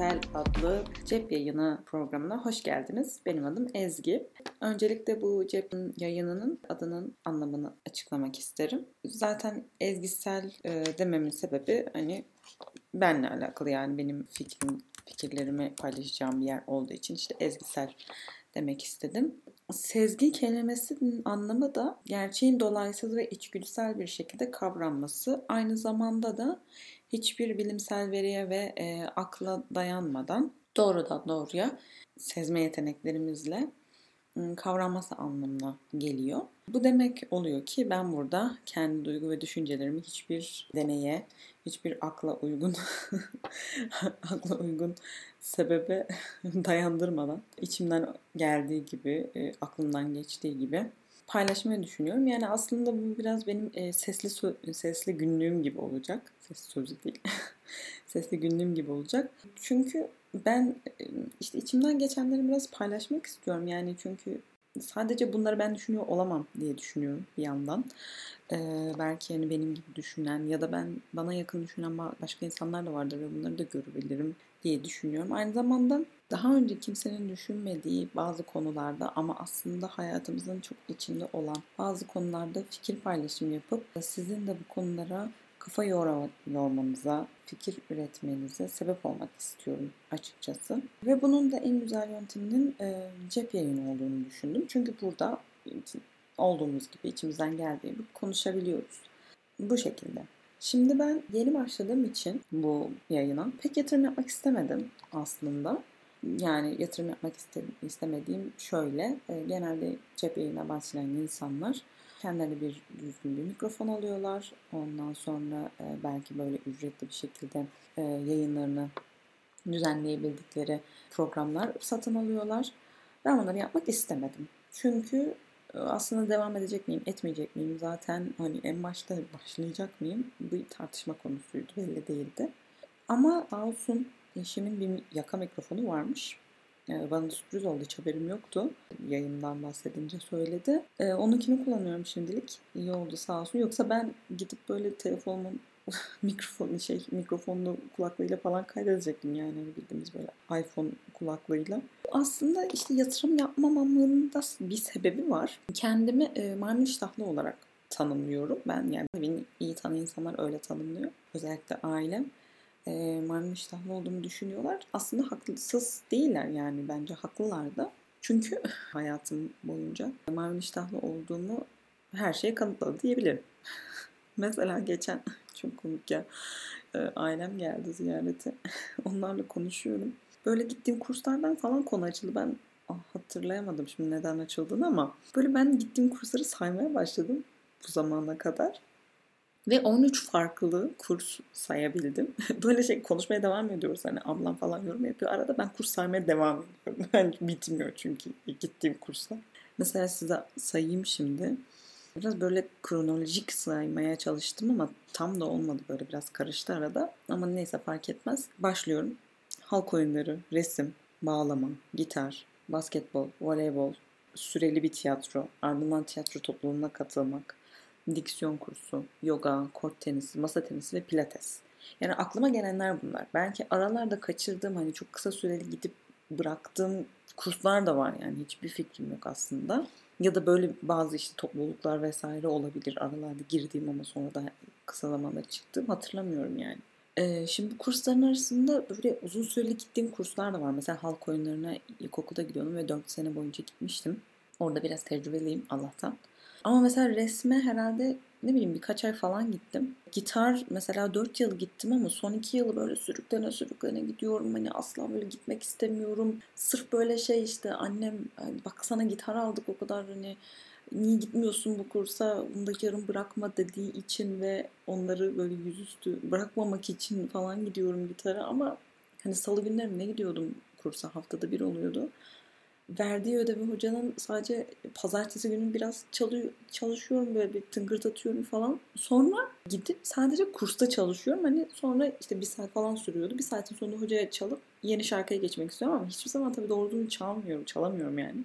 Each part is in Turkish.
Ezgisel adlı cep yayını programına hoş geldiniz. Benim adım Ezgi. Öncelikle bu cep yayınının adının anlamını açıklamak isterim. Zaten ezgisel e, dememin sebebi hani benle alakalı yani benim fikrim, fikirlerimi paylaşacağım bir yer olduğu için işte ezgisel demek istedim. Sezgi kelimesinin anlamı da gerçeğin dolaysız ve içgüdüsel bir şekilde kavranması. Aynı zamanda da hiçbir bilimsel veriye ve e, akla dayanmadan doğrudan doğruya sezme yeteneklerimizle kavranması anlamına geliyor. Bu demek oluyor ki ben burada kendi duygu ve düşüncelerimi hiçbir deneye, hiçbir akla uygun akla uygun sebebe dayandırmadan içimden geldiği gibi, e, aklımdan geçtiği gibi paylaşmayı düşünüyorum. Yani aslında bu biraz benim e, sesli sesli günlüğüm gibi olacak. Sesli sözü değil. sesli günlüğüm gibi olacak. Çünkü ben e, işte içimden geçenleri biraz paylaşmak istiyorum. Yani çünkü sadece bunları ben düşünüyor olamam diye düşünüyorum bir yandan. Ee, belki yani benim gibi düşünen ya da ben bana yakın düşünen başka insanlar da vardır ve bunları da görebilirim diye düşünüyorum. Aynı zamanda daha önce kimsenin düşünmediği bazı konularda ama aslında hayatımızın çok içinde olan bazı konularda fikir paylaşımı yapıp sizin de bu konulara kafa yormanıza, fikir üretmenize sebep olmak istiyorum açıkçası. Ve bunun da en güzel yönteminin e, cep yayını olduğunu düşündüm. Çünkü burada olduğumuz gibi içimizden geldiği gibi konuşabiliyoruz. Bu şekilde. Şimdi ben yeni başladığım için bu yayına pek yatırım yapmak istemedim aslında. Yani yatırım yapmak istemediğim şöyle. E, genelde cep yayına başlayan insanlar kendilerine bir düzgün bir mikrofon alıyorlar. Ondan sonra e, belki böyle ücretli bir şekilde e, yayınlarını düzenleyebildikleri programlar satın alıyorlar. Ben onları yapmak istemedim. Çünkü aslında devam edecek miyim, etmeyecek miyim zaten hani en başta başlayacak mıyım bir tartışma konusuydu belli değildi. Ama sağ olsun eşimin bir yaka mikrofonu varmış. Bana da sürpriz oldu hiç haberim yoktu. Yayından bahsedince söyledi. Onunkini kullanıyorum şimdilik. İyi oldu sağ olsun. Yoksa ben gidip böyle telefonumun mikrofonu şey mikrofonlu kulaklığıyla falan kaydedecektim yani hani bildiğimiz böyle iPhone kulaklığıyla. Aslında işte yatırım yapmamamın da bir sebebi var. Kendimi e, maymun iştahlı olarak tanımlıyorum. Ben yani beni iyi tanıyan insanlar öyle tanımlıyor. Özellikle ailem. E, maymun iştahlı olduğumu düşünüyorlar. Aslında haksız değiller yani bence haklılar da. Çünkü hayatım boyunca maymun iştahlı olduğumu her şeye kanıtladı diyebilirim. Mesela geçen çok komik ya. E, ailem geldi ziyarete. Onlarla konuşuyorum. Böyle gittiğim kurslardan falan konu açıldı. Ben ah, hatırlayamadım şimdi neden açıldığını ama böyle ben gittiğim kursları saymaya başladım bu zamana kadar. Ve 13 farklı kurs sayabildim. Böyle şey konuşmaya devam ediyoruz. Hani ablam falan yorum yapıyor. Arada ben kurs saymaya devam ediyorum. Yani bitmiyor çünkü gittiğim kurslar. Mesela size sayayım şimdi. Biraz böyle kronolojik saymaya çalıştım ama tam da olmadı böyle biraz karıştı arada. Ama neyse fark etmez. Başlıyorum. Halk oyunları, resim, bağlama, gitar, basketbol, voleybol, süreli bir tiyatro, ardından tiyatro topluluğuna katılmak, diksiyon kursu, yoga, kort tenisi, masa tenisi ve pilates. Yani aklıma gelenler bunlar. Belki aralarda kaçırdığım hani çok kısa süreli gidip bıraktığım kurslar da var yani hiçbir fikrim yok aslında. Ya da böyle bazı işte topluluklar vesaire olabilir aralarda girdiğim ama sonra da kısa zamanda çıktım hatırlamıyorum yani. Ee, şimdi bu kursların arasında böyle uzun süreli gittiğim kurslar da var. Mesela halk oyunlarına ilkokulda gidiyordum ve 4 sene boyunca gitmiştim. Orada biraz tecrübeliyim Allah'tan. Ama mesela resme herhalde ne bileyim birkaç ay falan gittim. Gitar mesela 4 yıl gittim ama son 2 yılı böyle sürüklene sürüklene gidiyorum. Hani asla böyle gitmek istemiyorum. Sırf böyle şey işte annem bak sana gitar aldık o kadar hani niye gitmiyorsun bu kursa bunu yarım bırakma dediği için ve onları böyle yüzüstü bırakmamak için falan gidiyorum gitara ama hani salı günleri ne gidiyordum kursa haftada bir oluyordu verdiği ödevi hocanın sadece pazartesi günü biraz çalıyor, çalışıyorum böyle bir tıngırdatıyorum falan. Sonra gidip sadece kursta çalışıyorum. Hani sonra işte bir saat falan sürüyordu. Bir saatin sonunda hocaya çalıp yeni şarkıya geçmek istiyorum ama hiçbir zaman tabii doğru çalmıyorum, çalamıyorum yani.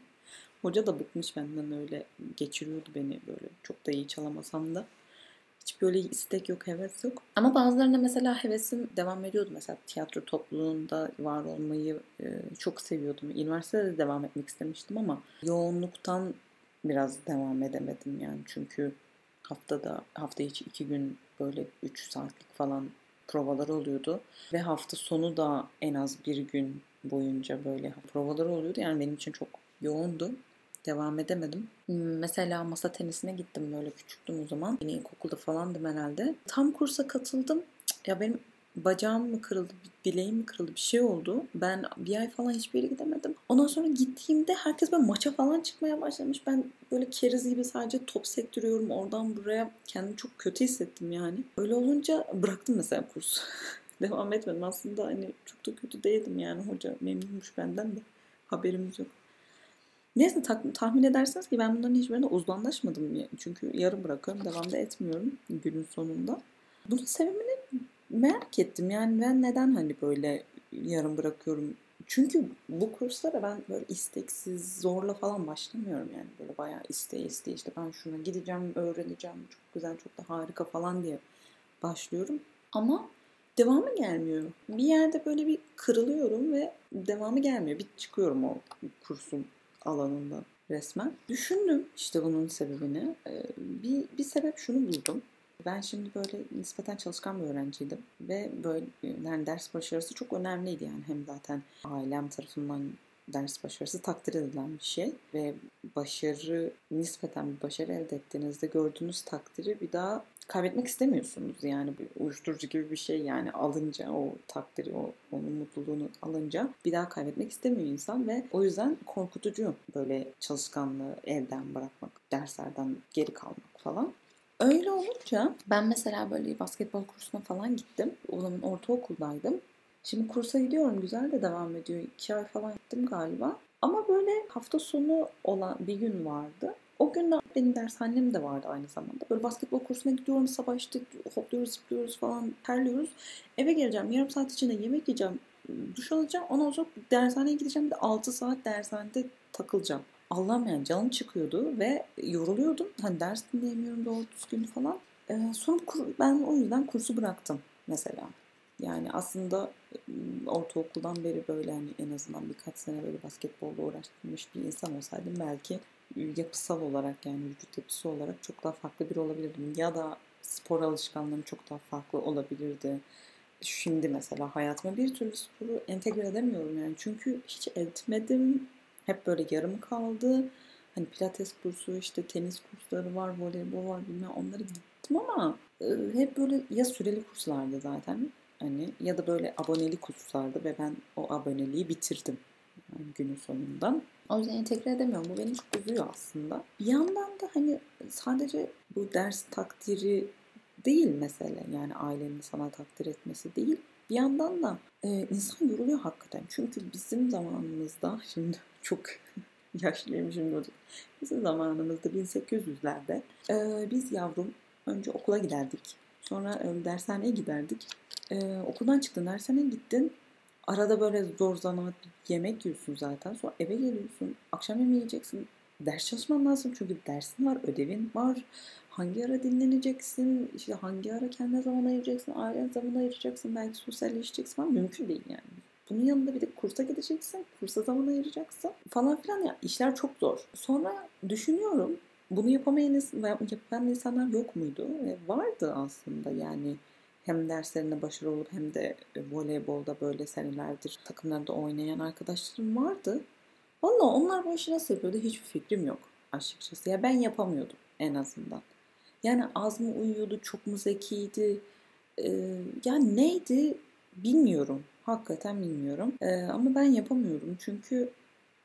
Hoca da bıkmış benden öyle geçiriyordu beni böyle çok da iyi çalamasam da Hiç böyle istek yok, heves yok. Ama bazılarında mesela hevesim devam ediyordu. Mesela tiyatro topluluğunda var olmayı e, çok seviyordum. Üniversitede de devam etmek istemiştim ama yoğunluktan biraz devam edemedim yani. Çünkü haftada hafta içi iki gün böyle 3 saatlik falan provalar oluyordu. Ve hafta sonu da en az bir gün boyunca böyle provalar oluyordu. Yani benim için çok yoğundu. Devam edemedim. Hmm, mesela masa tenisine gittim böyle küçüktüm o zaman. Yine ilkokulda falandım herhalde. Tam kursa katıldım. Ya benim bacağım mı kırıldı, bileğim mi kırıldı bir şey oldu. Ben bir ay falan hiçbir yere gidemedim. Ondan sonra gittiğimde herkes böyle maça falan çıkmaya başlamış. Ben böyle keriz gibi sadece top sektiriyorum oradan buraya. Kendimi çok kötü hissettim yani. Öyle olunca bıraktım mesela kursu. Devam etmedim. Aslında hani çok da kötü değildim yani. Hoca memnunmuş benden de. Haberimiz yok. Neyse tahmin edersiniz ki ben bunların hiçbirine uzmanlaşmadım. Çünkü yarım bırakıyorum. Devam da etmiyorum günün sonunda. Bunun sebebini merak ettim. Yani ben neden hani böyle yarım bırakıyorum? Çünkü bu kurslara ben böyle isteksiz, zorla falan başlamıyorum yani. Böyle bayağı iste iste işte ben şuna gideceğim, öğreneceğim, çok güzel, çok da harika falan diye başlıyorum. Ama devamı gelmiyor. Bir yerde böyle bir kırılıyorum ve devamı gelmiyor. Bir çıkıyorum o kursun alanında resmen. Düşündüm işte bunun sebebini. Bir, bir sebep şunu buldum. Ben şimdi böyle nispeten çalışkan bir öğrenciydim ve böyle yani ders başarısı çok önemliydi yani hem zaten ailem tarafından ders başarısı takdir edilen bir şey ve başarı nispeten bir başarı elde ettiğinizde gördüğünüz takdiri bir daha kaybetmek istemiyorsunuz yani bir uyuşturucu gibi bir şey yani alınca o takdiri o onun mutluluğunu alınca bir daha kaybetmek istemiyor insan ve o yüzden korkutucu böyle çalışkanlığı elden bırakmak derslerden geri kalmak falan Öyle olunca ben mesela böyle basketbol kursuna falan gittim. O zaman ortaokuldaydım. Şimdi kursa gidiyorum. Güzel de devam ediyor. İki ay falan gittim galiba. Ama böyle hafta sonu olan bir gün vardı. O gün de benim dershanem de vardı aynı zamanda. Böyle basketbol kursuna gidiyorum. Sabah işte hopluyoruz, zıplıyoruz falan, terliyoruz. Eve geleceğim. Yarım saat içinde yemek yiyeceğim. Duş alacağım. Ondan sonra dershaneye gideceğim de 6 saat dershanede takılacağım. Allah'ım yani canım çıkıyordu ve yoruluyordum. Hani ders dinleyemiyorum doğru düzgün falan. Ee, sonra ben o yüzden kursu bıraktım mesela. Yani aslında ortaokuldan beri böyle hani en azından birkaç sene böyle basketbolla uğraşmış bir insan olsaydım belki yapısal olarak yani vücut yapısı olarak çok daha farklı bir olabilirdim. Ya da spor alışkanlığım çok daha farklı olabilirdi. Şimdi mesela hayatıma bir türlü sporu entegre edemiyorum yani. Çünkü hiç etmedim. Hep böyle yarım kaldı. Hani pilates kursu, işte tenis kursları var, voleybol var bilmem onları gittim ama e, hep böyle ya süreli kurslardı zaten hani ya da böyle aboneli kurslardı ve ben o aboneliği bitirdim yani günün sonunda. O yüzden entegre edemiyorum. Bu beni çok üzüyor aslında. Bir yandan da hani sadece bu ders takdiri değil mesele. Yani ailenin sana takdir etmesi değil. Bir yandan da e, insan yoruluyor hakikaten. Çünkü bizim zamanımızda şimdi çok yaşlıyım şimdi Bizim zamanımızda 1800'lerde e, biz yavrum önce okula giderdik. Sonra e, dershaneye giderdik. E, okuldan çıktın dershaneye gittin. Arada böyle zor zanaat yemek yiyorsun zaten. Sonra eve geliyorsun. Akşam yemeği yiyeceksin. Ders çalışman lazım çünkü dersin var, ödevin var. Hangi ara dinleneceksin, işte hangi ara kendine zaman ayıracaksın, ailen zaman ayıracaksın, belki sosyalleşeceksin falan mümkün değil yani. Bunun yanında bir de kursa gideceksin, kursa zaman ayıracaksın falan filan ya işler çok zor. Sonra düşünüyorum bunu yapamayan, yapan insanlar yok muydu? E, vardı aslında yani hem derslerinde başarılı olup hem de e, voleybolda böyle senelerdir takımlarda oynayan arkadaşlarım vardı. Valla onlar bu işi nasıl yapıyordu hiçbir fikrim yok açıkçası. Ya ben yapamıyordum en azından. Yani az mı uyuyordu, çok mu zekiydi? Ee, yani neydi bilmiyorum. Hakikaten bilmiyorum. Ee, ama ben yapamıyorum çünkü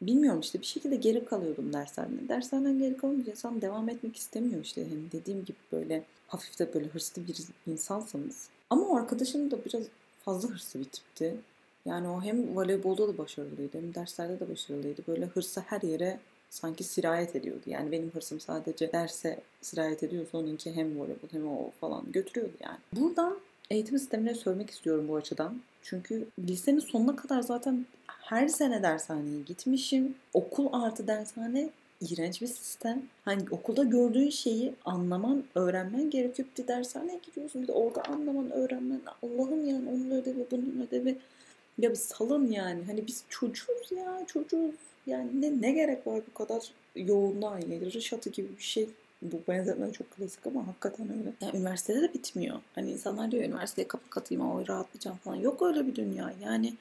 bilmiyorum işte bir şekilde geri kalıyordum derslerden. Derslerden geri kalınca insan devam etmek istemiyor işte. Yani dediğim gibi böyle hafif de böyle hırslı bir insansanız. Ama arkadaşım da biraz fazla hırslı bir tipti. Yani o hem voleybolda da başarılıydı hem derslerde de başarılıydı. Böyle hırsı her yere sanki sirayet ediyordu. Yani benim hırsım sadece derse sirayet ediyorsa onunki hem voleybol hem o falan götürüyordu yani. Buradan eğitim sistemine söylemek istiyorum bu açıdan. Çünkü lisenin sonuna kadar zaten her sene dershaneye gitmişim. Okul artı dershane iğrenç bir sistem. Hani okulda gördüğün şeyi anlaman, öğrenmen gerekiyor. Bir dershaneye gidiyorsun bir de orada anlaman, öğrenmen. Allah'ım yani onun ödevi, bunun ödevi. Ya bir salın yani. Hani biz çocuğuz ya çocuğuz. Yani ne, ne gerek var bu kadar yoğunluğa yani Rişatı gibi bir şey. Bu benzetme çok klasik ama hakikaten öyle. Yani üniversitede de bitmiyor. Hani insanlar diyor üniversiteye kapı katayım ama rahatlayacağım falan. Yok öyle bir dünya. Yani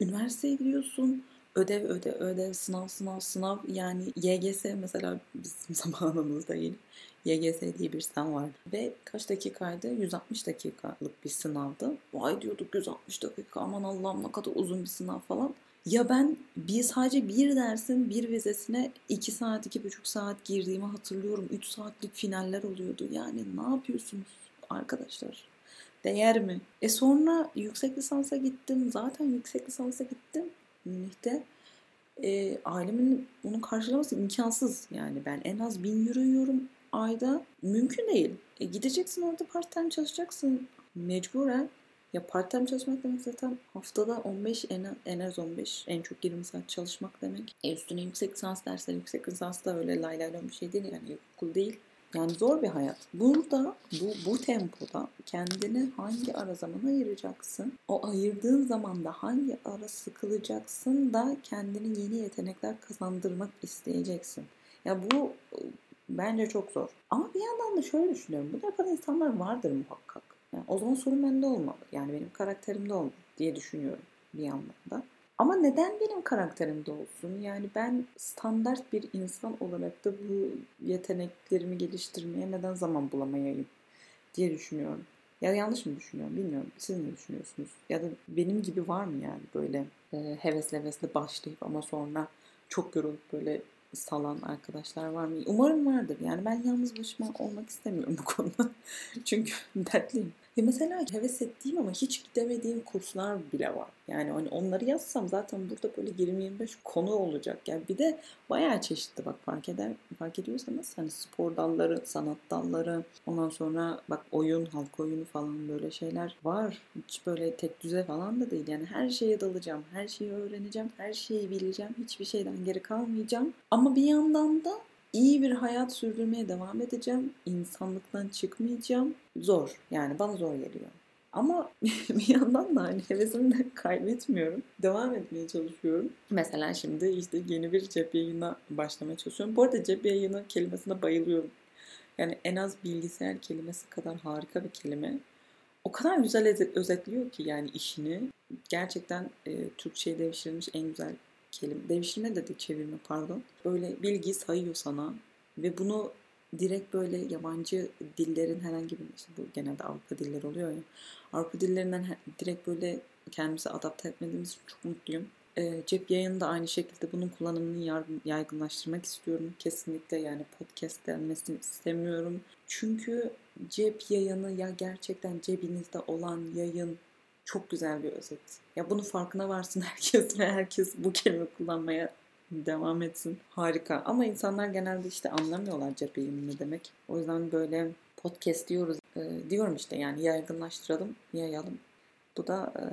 üniversiteye gidiyorsun ödev ödev ödev sınav sınav sınav yani YGS mesela bizim zamanımızda yine YGS diye bir sınav vardı ve kaç dakikaydı 160 dakikalık bir sınavdı vay diyorduk 160 dakika aman Allah'ım ne kadar uzun bir sınav falan ya ben bir sadece bir dersin bir vizesine 2 saat, 2,5 saat girdiğimi hatırlıyorum. 3 saatlik finaller oluyordu. Yani ne yapıyorsunuz arkadaşlar? Değer mi? E sonra yüksek lisansa gittim. Zaten yüksek lisansa gittim. Münih'te. E, ailemin bunu karşılaması imkansız. Yani ben en az bin euro yiyorum ayda. Mümkün değil. E, gideceksin orada part time çalışacaksın. Mecburen ya part time çalışmak demek zaten haftada 15 en, en az 15 en çok 20 saat çalışmak demek. E üstüne yüksek lisans dersleri yüksek lisans da öyle lay lay bir şey değil yani okul değil. Yani zor bir hayat. Burada bu, bu tempoda kendini hangi ara zaman ayıracaksın? O ayırdığın zamanda hangi ara sıkılacaksın da kendini yeni yetenekler kazandırmak isteyeceksin. Ya bu bence çok zor. Ama bir yandan da şöyle düşünüyorum. Bunu yapan insanlar vardır muhakkak. Yani o zaman sorun bende olmalı. Yani benim karakterimde olmalı diye düşünüyorum bir yandan da. Ama neden benim karakterimde olsun? Yani ben standart bir insan olarak da bu yeteneklerimi geliştirmeye neden zaman bulamayayım diye düşünüyorum. Ya yanlış mı düşünüyorum bilmiyorum. Siz ne düşünüyorsunuz? Ya da benim gibi var mı yani böyle e, hevesle hevesle başlayıp ama sonra çok yorulup böyle salan arkadaşlar var mı? Umarım vardır. Yani ben yalnız başıma olmak istemiyorum bu konuda. Çünkü dertliyim. Ya mesela heves ettiğim ama hiç gidemediğim kurslar bile var. Yani hani onları yazsam zaten burada böyle 20-25 konu olacak. Yani bir de bayağı çeşitli bak fark eder fark ediyorsanız hani spor dalları, sanat dalları, ondan sonra bak oyun, halk oyunu falan böyle şeyler var. Hiç böyle tek düze falan da değil. Yani her şeye dalacağım, her şeyi öğreneceğim, her şeyi bileceğim, hiçbir şeyden geri kalmayacağım. Ama bir yandan da iyi bir hayat sürdürmeye devam edeceğim. İnsanlıktan çıkmayacağım. Zor. Yani bana zor geliyor. Ama bir yandan da hani hevesimi de kaybetmiyorum. Devam etmeye çalışıyorum. Mesela şimdi işte yeni bir cep yayına başlamaya çalışıyorum. Bu arada cep yayını kelimesine bayılıyorum. Yani en az bilgisayar kelimesi kadar harika bir kelime. O kadar güzel özetliyor ki yani işini. Gerçekten e, Türkçe'ye devşirilmiş en güzel kelime, devşirme dedi çevirme pardon. Böyle bilgi sayıyor sana ve bunu direkt böyle yabancı dillerin herhangi bir işte bu genelde Avrupa dilleri oluyor ya. Avrupa dillerinden direkt böyle kendimizi adapte etmediğimiz için çok mutluyum. E, cep yayını da aynı şekilde bunun kullanımını yaygınlaştırmak istiyorum. Kesinlikle yani podcast denmesini istemiyorum. Çünkü cep yayını ya gerçekten cebinizde olan yayın çok güzel bir özet. Ya bunun farkına varsın herkes ve herkes bu kelime kullanmaya devam etsin. Harika. Ama insanlar genelde işte anlamıyorlar cep yayını ne demek. O yüzden böyle podcast diyoruz. E, diyorum işte yani yaygınlaştıralım, yayalım. Bu da e,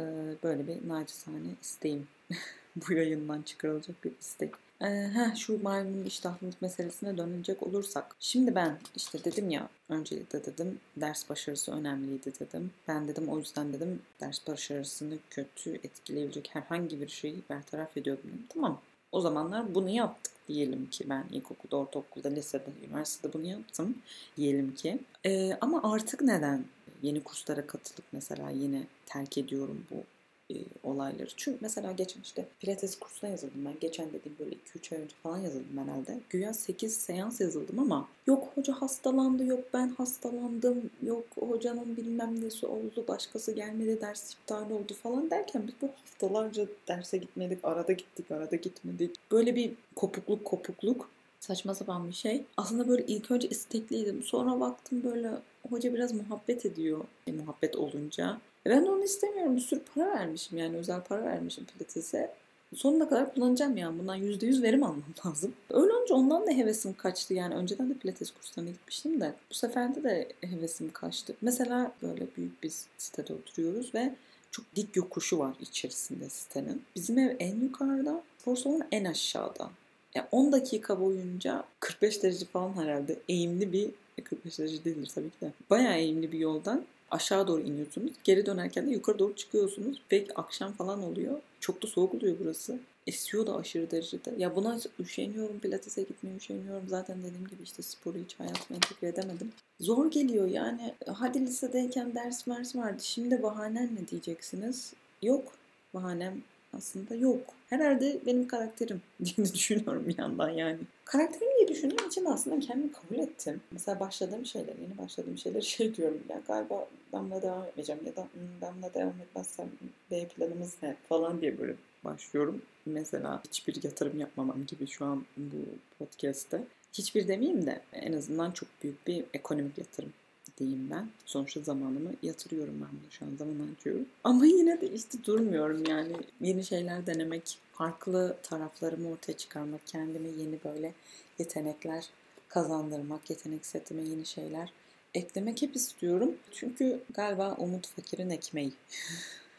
böyle bir nacizane isteğim. bu yayından çıkarılacak bir istek. Ee, heh, şu maymun iştahlılık meselesine dönecek olursak. Şimdi ben işte dedim ya öncelikle dedim ders başarısı önemliydi dedim. Ben dedim o yüzden dedim ders başarısını kötü etkileyebilecek herhangi bir şeyi bertaraf ediyordum. Tamam o zamanlar bunu yaptık diyelim ki ben ilkokulda, ortaokulda, lisede, üniversitede bunu yaptım diyelim ki. Ee, ama artık neden yeni kurslara katılıp mesela yine terk ediyorum bu e, olayları. Çünkü mesela geçen işte pilates kursuna yazıldım ben. Geçen dediğim böyle 2-3 ay önce falan yazıldım herhalde. Güya 8 seans yazıldım ama yok hoca hastalandı, yok ben hastalandım, yok hocanın bilmem nesi oldu, başkası gelmedi, ders iptal oldu falan derken biz bu haftalarca derse gitmedik, arada gittik, arada gitmedik. Böyle bir kopukluk kopukluk saçma sapan bir şey. Aslında böyle ilk önce istekliydim. Sonra baktım böyle hoca biraz muhabbet ediyor. E, muhabbet olunca. Ben onu istemiyorum. Bir sürü para vermişim yani özel para vermişim pilatese. Sonuna kadar kullanacağım yani. Bundan %100 verim almam lazım. Öyle olunca ondan da hevesim kaçtı. Yani önceden de pilates kurslarına gitmiştim de. Bu seferde de hevesim kaçtı. Mesela böyle büyük bir sitede oturuyoruz ve çok dik yokuşu var içerisinde sitenin. Bizim ev en yukarıda, spor salonu en aşağıda. Yani 10 dakika boyunca 45 derece falan herhalde eğimli bir 45 derece değildir tabii ki de. Bayağı eğimli bir yoldan aşağı doğru iniyorsunuz. Geri dönerken de yukarı doğru çıkıyorsunuz. Ve akşam falan oluyor. Çok da soğuk oluyor burası. Esiyor da aşırı derecede. Ya buna üşeniyorum. Pilates'e gitmeye üşeniyorum. Zaten dediğim gibi işte sporu hiç hayatıma entegre edemedim. Zor geliyor yani. Hadi lisedeyken ders mers vardı. Şimdi bahanen ne diyeceksiniz? Yok. Bahanem aslında yok. Herhalde benim karakterim diye düşünüyorum bir yandan yani. Karakterim diye düşündüğüm için aslında kendimi kabul ettim. Mesela başladığım şeyler, yeni başladığım şeyler şey diyorum ya galiba buna devam etmeyeceğim ya da ben buna devam etmezsem B planımız ne falan diye böyle başlıyorum. Mesela hiçbir yatırım yapmamam gibi şu an bu podcast'te. Hiçbir demeyeyim de en azından çok büyük bir ekonomik yatırım diyeyim ben. Sonuçta zamanımı yatırıyorum ben bunu şu an zaman harcıyorum. Ama yine de işte durmuyorum yani. Yeni şeyler denemek, farklı taraflarımı ortaya çıkarmak, kendime yeni böyle yetenekler kazandırmak, yetenek setime yeni şeyler eklemek hep istiyorum. Çünkü galiba umut fakirin ekmeği.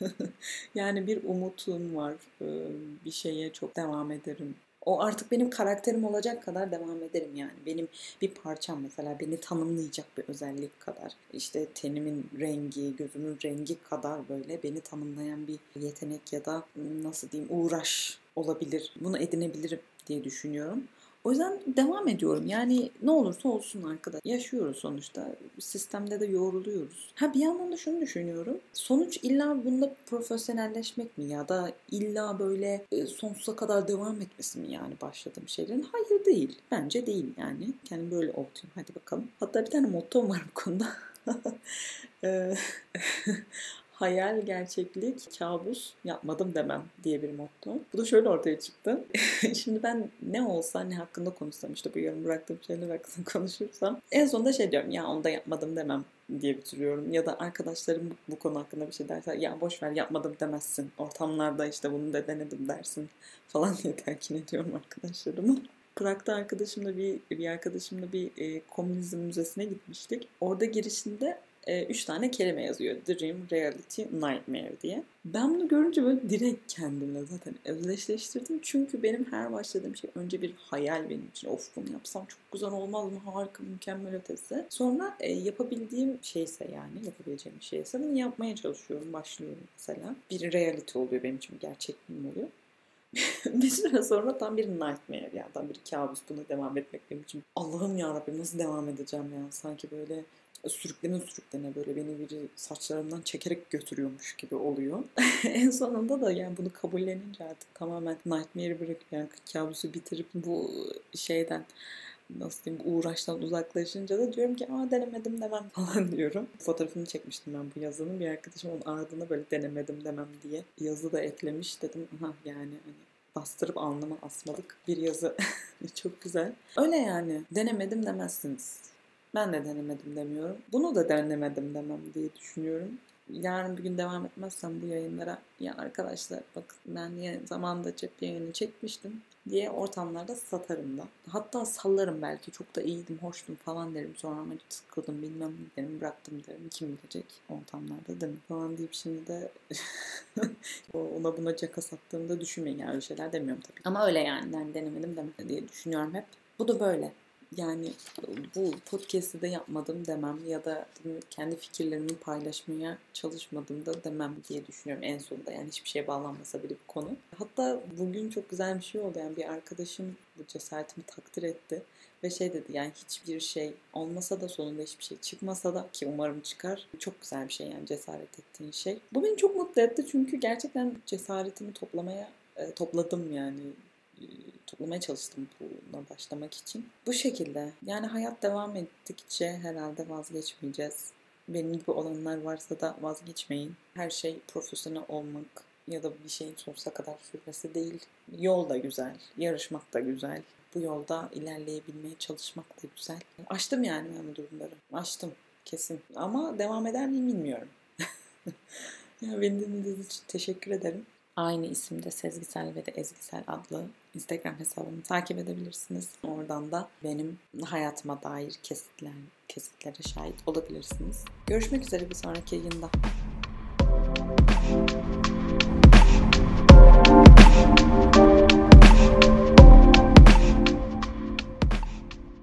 yani bir umutum var. Bir şeye çok devam ederim. O artık benim karakterim olacak kadar devam ederim yani. Benim bir parçam mesela beni tanımlayacak bir özellik kadar. İşte tenimin rengi, gözümün rengi kadar böyle beni tanımlayan bir yetenek ya da nasıl diyeyim uğraş olabilir. Bunu edinebilirim diye düşünüyorum. O yüzden devam ediyorum. Yani ne olursa olsun arkadaş. Yaşıyoruz sonuçta. Sistemde de yoğruluyoruz. Ha bir yandan da şunu düşünüyorum. Sonuç illa bunda profesyonelleşmek mi ya da illa böyle e, sonsuza kadar devam etmesi mi yani başladığım şeylerin? Hayır değil. Bence değil yani. Kendim böyle ovutayım. Hadi bakalım. Hatta bir tane motto var bu konuda. Hayal, gerçeklik, kabus yapmadım demem diye bir motto. Bu da şöyle ortaya çıktı. Şimdi ben ne olsa ne hakkında konuşsam işte bu yarım bıraktığım şeyler hakkında konuşursam en sonunda şey diyorum ya onu da yapmadım demem diye bitiriyorum. Ya da arkadaşlarım bu konu hakkında bir şey derse ya boş ver yapmadım demezsin. Ortamlarda işte bunu da denedim dersin falan diye telkin ediyorum arkadaşlarıma. Prag'da arkadaşımla bir, bir arkadaşımla bir e, komünizm müzesine gitmiştik. Orada girişinde e, üç tane kelime yazıyor. Dream, Reality, Nightmare diye. Ben bunu görünce böyle direkt kendimle zaten özdeşleştirdim. Çünkü benim her başladığım şey önce bir hayal benim için. Of bunu yapsam çok güzel olmaz mı? Harika, mükemmel ötesi. Sonra e, yapabildiğim şeyse yani yapabileceğim bir şeyse bunu yapmaya çalışıyorum. Başlıyorum mesela. Bir reality oluyor benim için. Gerçekliğim oluyor. bir süre sonra tam bir nightmare yani tam bir kabus buna devam etmek benim için. Allah'ım ya Rabbim nasıl devam edeceğim ya sanki böyle sürüklene sürüklene böyle beni biri saçlarımdan çekerek götürüyormuş gibi oluyor. en sonunda da yani bunu kabullenince artık tamamen nightmare'i bırakıp yani kabusu bitirip bu şeyden nasıl diyeyim uğraştan uzaklaşınca da diyorum ki aa denemedim demem falan diyorum. Fotoğrafını çekmiştim ben bu yazının. Bir arkadaşım onun ardına böyle denemedim demem diye yazı da eklemiş. Dedim aha yani hani bastırıp alnıma asmalık bir yazı. Çok güzel. Öyle yani denemedim demezsiniz. Ben de denemedim demiyorum. Bunu da denemedim demem diye düşünüyorum. Yarın bir gün devam etmezsem bu yayınlara ya arkadaşlar bak ben niye zamanda cep yayını çekmiştim diye ortamlarda satarım da. Hatta sallarım belki çok da iyiydim, hoştum falan derim. Sonra ama sıkıldım bilmem ne derim bıraktım derim. Kim bilecek ortamlarda değil mi? Falan deyip şimdi de ona buna caka sattığımda düşünmeyin yani öyle şeyler demiyorum tabii. Ama öyle yani ben denemedim deme diye düşünüyorum hep. Bu da böyle yani bu podcast'ı da yapmadım demem ya da kendi fikirlerimi paylaşmaya çalışmadım da demem diye düşünüyorum en sonunda. Yani hiçbir şeye bağlanmasa bile bu konu. Hatta bugün çok güzel bir şey oldu. Yani bir arkadaşım bu cesaretimi takdir etti. Ve şey dedi yani hiçbir şey olmasa da sonunda hiçbir şey çıkmasa da ki umarım çıkar. Çok güzel bir şey yani cesaret ettiğin şey. Bu beni çok mutlu etti çünkü gerçekten cesaretimi toplamaya e, topladım yani toplamaya çalıştım buna başlamak için. Bu şekilde yani hayat devam ettikçe herhalde vazgeçmeyeceğiz. Benim gibi olanlar varsa da vazgeçmeyin. Her şey profesyonel olmak ya da bir şeyin sonsuza kadar sürmesi değil. Yol da güzel, yarışmak da güzel. Bu yolda ilerleyebilmeye çalışmak da güzel. Açtım yani ben bu durumları. Açtım kesin. Ama devam eder miyim bilmiyorum. ya beni dinlediğiniz için teşekkür ederim. Aynı isimde Sezgisel ve de Ezgisel adlı Instagram hesabımı takip edebilirsiniz. Oradan da benim hayatıma dair kesitler, kesitlere şahit olabilirsiniz. Görüşmek üzere bir sonraki yayında.